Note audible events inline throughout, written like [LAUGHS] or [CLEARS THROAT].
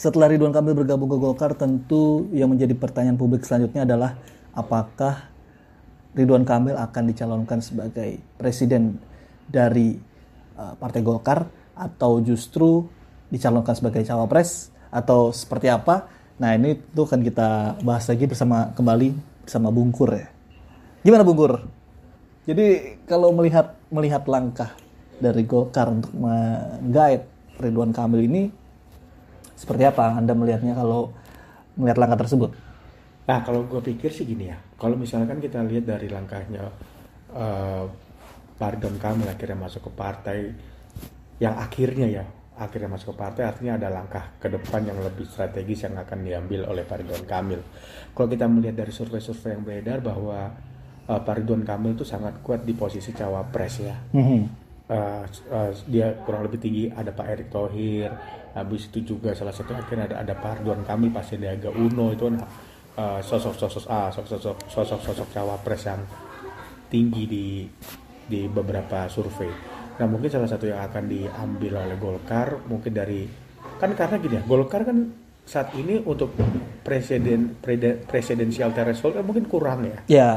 setelah Ridwan Kamil bergabung ke Golkar, tentu yang menjadi pertanyaan publik selanjutnya adalah apakah Ridwan Kamil akan dicalonkan sebagai presiden dari uh, Partai Golkar atau justru dicalonkan sebagai cawapres atau seperti apa? Nah ini tuh kan kita bahas lagi bersama kembali bersama Bungkur ya. Gimana Bungkur? Jadi kalau melihat melihat langkah dari Golkar untuk menggait Ridwan Kamil ini seperti apa Anda melihatnya kalau melihat langkah tersebut? Nah, kalau gue pikir sih gini ya. Kalau misalkan kita lihat dari langkahnya uh, Ridwan Kamil akhirnya masuk ke partai yang akhirnya ya akhirnya masuk ke partai artinya ada langkah ke depan yang lebih strategis yang akan diambil oleh Pak Ridwan Kamil. Kalau kita melihat dari survei-survei yang beredar bahwa uh, Pak Ridwan Kamil itu sangat kuat di posisi cawapres ya. Mm -hmm. uh, uh, dia kurang lebih tinggi ada Pak Erick Thohir, habis itu juga salah satu akhirnya ada ada Pak Ridwan Kamil, Pak Sandiaga Uno itu kan uh, sosok-sosok ah sosok-sosok sosok-sosok cawapres yang tinggi di di beberapa survei. Nah mungkin salah satu yang akan diambil oleh Golkar mungkin dari kan karena gini ya Golkar kan saat ini untuk presiden presidensial threshold kan mungkin kurang ya. Ya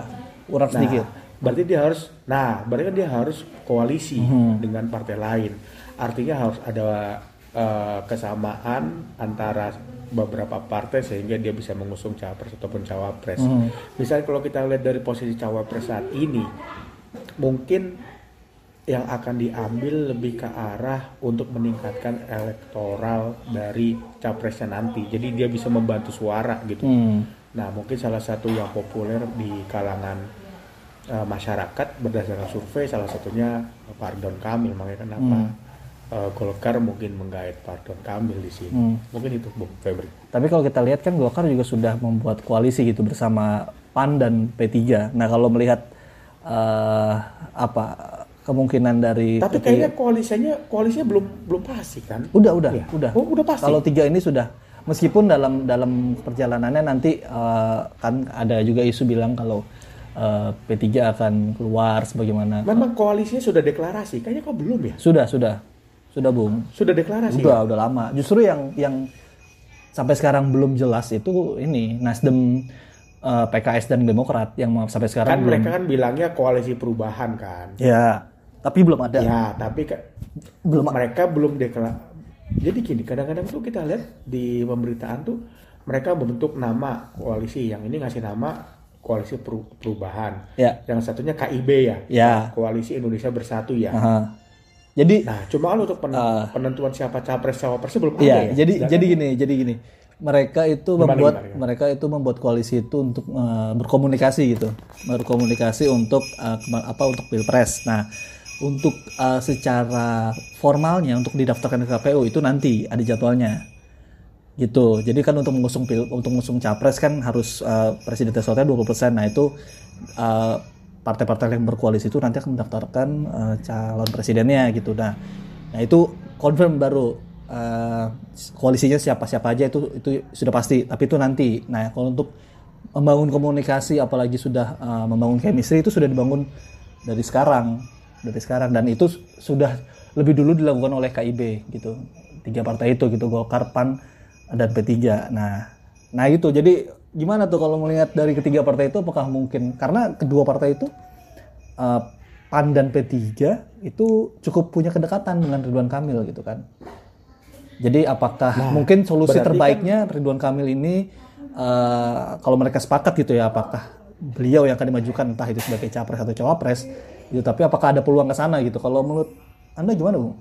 kurang nah, sedikit. Berarti dia harus, nah berarti kan dia harus koalisi hmm. dengan partai lain. Artinya harus ada uh, kesamaan antara beberapa partai sehingga dia bisa mengusung cawapres ataupun cawapres. Hmm. Misalnya kalau kita lihat dari posisi cawapres saat ini, mungkin yang akan diambil lebih ke arah untuk meningkatkan elektoral dari capresnya nanti. Jadi dia bisa membantu suara gitu. Hmm. Nah mungkin salah satu yang populer di kalangan uh, masyarakat berdasarkan survei salah satunya Pardon Kamil. Makanya kenapa hmm. Uh, Golkar mungkin menggait Pardon Kamil di sini. Hmm. Mungkin itu Bung Febri. Tapi kalau kita lihat kan Golkar juga sudah membuat koalisi gitu bersama PAN dan P3. Nah kalau melihat uh, apa kemungkinan dari tapi kayaknya koalisinya koalisinya belum belum pasti kan udah udah ya. udah oh, udah pasti kalau tiga ini sudah meskipun dalam dalam perjalanannya nanti uh, kan ada juga isu bilang kalau uh, eh, P3 akan keluar sebagaimana memang koalisinya sudah deklarasi kayaknya kok belum ya sudah sudah sudah bung sudah deklarasi udah ya? udah lama justru yang yang sampai sekarang belum jelas itu ini Nasdem uh, eh, PKS dan Demokrat yang sampai sekarang kan belum. mereka kan bilangnya koalisi perubahan kan ya tapi belum ada. Ya, tapi belum mereka belum deklar. Jadi gini, kadang-kadang tuh kita lihat di pemberitaan tuh mereka membentuk nama koalisi. Yang ini ngasih nama koalisi perubahan. Ya. Yang satunya KIB ya. Ya. Koalisi Indonesia Bersatu ya. Aha. Jadi nah, cuma untuk pen uh, penentuan siapa capres cawapres belum iya, ada ya. Jadi jadi gini, jadi gini. Mereka itu gimana, membuat gimana, gimana? mereka itu membuat koalisi itu untuk uh, berkomunikasi gitu. Berkomunikasi untuk uh, apa untuk Pilpres. Nah, untuk uh, secara formalnya untuk didaftarkan ke KPU itu nanti ada jadwalnya gitu jadi kan untuk mengusung pil untuk mengusung capres kan harus uh, presiden thresholdnya 20% nah itu uh, partai-partai yang berkoalisi itu nanti akan mendaftarkan uh, calon presidennya gitu. Nah nah itu confirm baru uh, koalisinya siapa siapa aja itu itu sudah pasti tapi itu nanti. Nah kalau untuk membangun komunikasi apalagi sudah uh, membangun chemistry itu sudah dibangun dari sekarang dari sekarang. Dan itu sudah lebih dulu dilakukan oleh KIB gitu tiga partai itu gitu Golkar PAN dan P3 nah nah itu. Jadi gimana tuh kalau melihat dari ketiga partai itu apakah mungkin? Karena kedua partai itu uh, PAN dan P3 itu cukup punya kedekatan dengan Ridwan Kamil gitu kan. Jadi apakah nah, mungkin solusi terbaiknya kan, Ridwan Kamil ini uh, kalau mereka sepakat gitu ya apakah beliau yang akan dimajukan entah itu sebagai capres atau cawapres gitu. Tapi apakah ada peluang ke sana gitu? Kalau menurut anda gimana bu?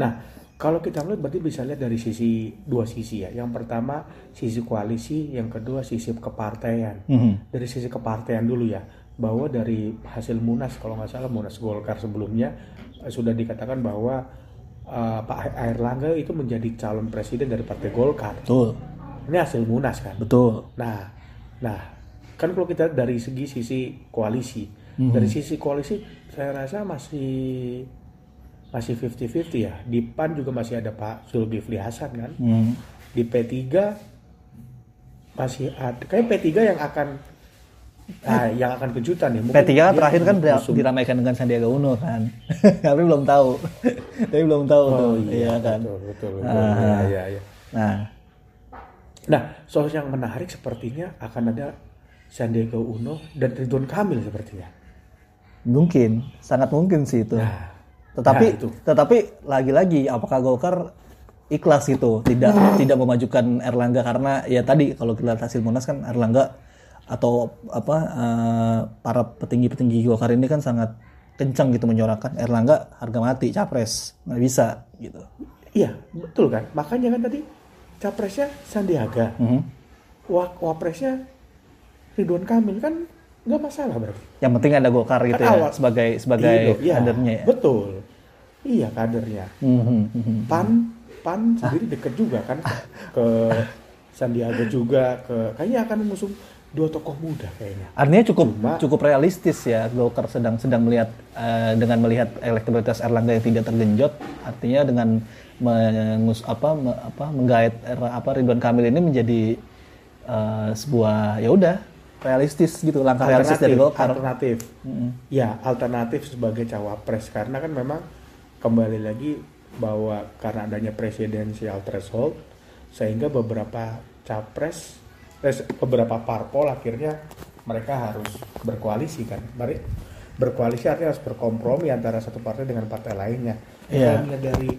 Nah kalau kita melihat berarti bisa lihat dari sisi dua sisi ya yang pertama sisi koalisi yang kedua sisi kepartaian mm -hmm. dari sisi kepartaian dulu ya bahwa dari hasil munas kalau nggak salah munas Golkar sebelumnya eh, sudah dikatakan bahwa uh, Pak Air Langga itu menjadi calon presiden dari partai Golkar. Betul. Ini hasil munas kan. Betul. Nah, nah kan kalau kita dari segi sisi koalisi hmm. dari sisi koalisi saya rasa masih masih 50-50 ya di PAN juga masih ada Pak Zulkifli Hasan kan hmm. di P3 masih ada kayak P3 yang akan Nah, yang akan kejutan ya. Mungkin P3 kan terakhir kan musuh. diramaikan dengan Sandiaga Uno kan. [LAUGHS] Tapi belum tahu. [LAUGHS] Tapi belum tahu oh, tuh. Iya, iya kan. Betul, betul. betul. Ah. Ya, ya, ya. Nah, nah soal yang menarik sepertinya akan ada Sandiaga Uno dan Ridwan Kamil sepertinya. Mungkin, sangat mungkin sih itu. Nah, tetapi nah itu. tetapi lagi-lagi apakah Golkar ikhlas itu tidak hmm. [LAUGHS] tidak memajukan Erlangga karena ya tadi kalau kita lihat hasil Munas kan Erlangga atau apa uh, para petinggi-petinggi Golkar ini kan sangat kencang gitu menyorakan Erlangga harga mati capres nggak bisa gitu. Iya betul kan makanya kan tadi capresnya Sandiaga, mm -hmm. wapresnya Ridwan Kamil kan nggak masalah berarti. Yang penting ada Golkar gitu kan ya awal. sebagai sebagai iya, kadernya ya. Betul. Iya kadernya. Mm -hmm. Pan Pan sendiri ah. deket juga kan [LAUGHS] ke Sandiaga juga ke kayaknya akan mengusung dua tokoh muda kayaknya. Artinya cukup Cuma, cukup realistis ya Golkar sedang sedang melihat uh, dengan melihat elektabilitas Erlangga yang tidak tergenjot, artinya dengan mengus apa me, apa menggait apa Ridwan Kamil ini menjadi uh, sebuah ya udah realistis gitu langkah realistis dari Golkar alternatif mm-hmm. ya alternatif sebagai cawapres karena kan memang kembali lagi bahwa karena adanya presidensial threshold sehingga beberapa capres eh, beberapa parpol akhirnya mereka harus berkoalisi kan Mari, berkoalisi artinya harus berkompromi antara satu partai dengan partai lainnya yeah. Kalau dari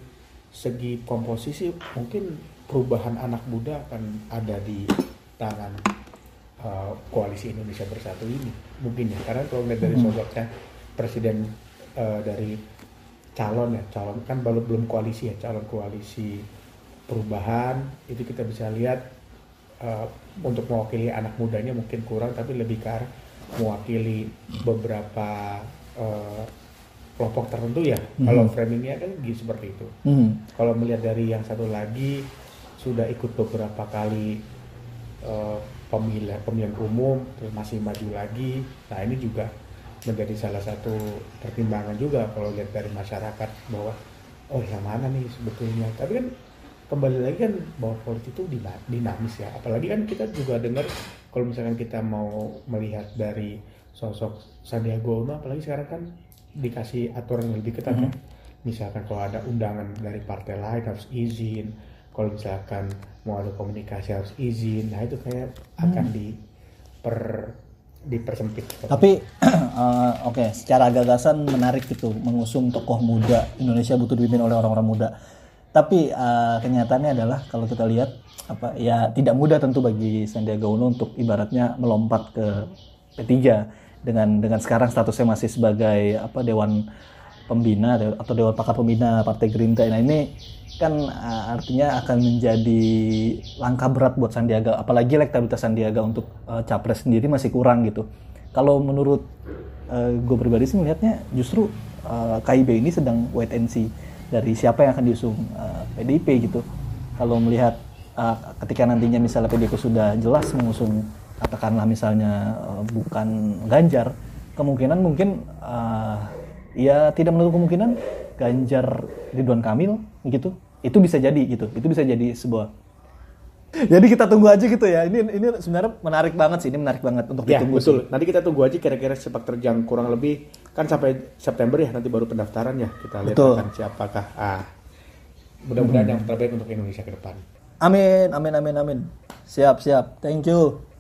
segi komposisi mungkin perubahan anak muda akan ada di tangan uh, koalisi Indonesia Bersatu ini mungkin ya karena kalau lihat dari hmm. sosoknya presiden uh, dari calon ya calon kan belum belum koalisi ya calon koalisi perubahan itu kita bisa lihat uh, untuk mewakili anak mudanya mungkin kurang tapi lebih ke arah mewakili beberapa uh, kelompok tertentu ya hmm. kalau framingnya kan gitu seperti itu hmm. kalau melihat dari yang satu lagi sudah ikut beberapa kali uh, pemilihan pemilihan umum terus masih maju lagi. Nah ini juga menjadi salah satu pertimbangan juga kalau lihat dari masyarakat bahwa oh yang mana nih sebetulnya? Tapi kan kembali lagi kan bahwa politik itu dinamis ya. Apalagi kan kita juga dengar kalau misalkan kita mau melihat dari sosok Sandiaga Uno apalagi sekarang kan dikasih aturan yang lebih ketat mm -hmm. kan misalkan kalau ada undangan dari partai lain harus izin kalau misalkan mau ada komunikasi harus izin nah itu kayak akan hmm. diper dipersempit. Tapi uh, [CLEARS THROAT] oke okay, secara gagasan menarik gitu mengusung tokoh muda. Indonesia butuh dipimpin oleh orang-orang muda. Tapi uh, kenyataannya adalah kalau kita lihat apa ya tidak mudah tentu bagi Sandiaga Uno untuk ibaratnya melompat ke P3 dengan dengan sekarang statusnya masih sebagai apa dewan pembina atau dewan pakar pembina Partai Gerindra. Nah ini kan uh, artinya akan menjadi langkah berat buat Sandiaga. Apalagi elektabilitas Sandiaga untuk uh, capres sendiri masih kurang gitu. Kalau menurut uh, gue pribadi sih melihatnya justru uh, KIB ini sedang wait and see dari siapa yang akan diusung uh, PDIP gitu. Kalau melihat uh, ketika nantinya misalnya PDIP sudah jelas mengusung katakanlah misalnya uh, bukan Ganjar kemungkinan mungkin uh, ya tidak menutup kemungkinan Ganjar Ridwan Kamil gitu. Itu bisa jadi gitu. Itu bisa jadi sebuah. Jadi kita tunggu aja gitu ya. Ini ini sebenarnya menarik banget sih ini menarik banget untuk ya, ditunggu betul. sih. nanti kita tunggu aja kira-kira sepak terjang kurang lebih. Kan sampai September ya nanti baru pendaftaran ya. Kita lihat betul. akan siapakah. Ah. Mudah-mudahan hmm. yang terbaik untuk Indonesia ke depan. Amin amin amin amin. Siap siap. Thank you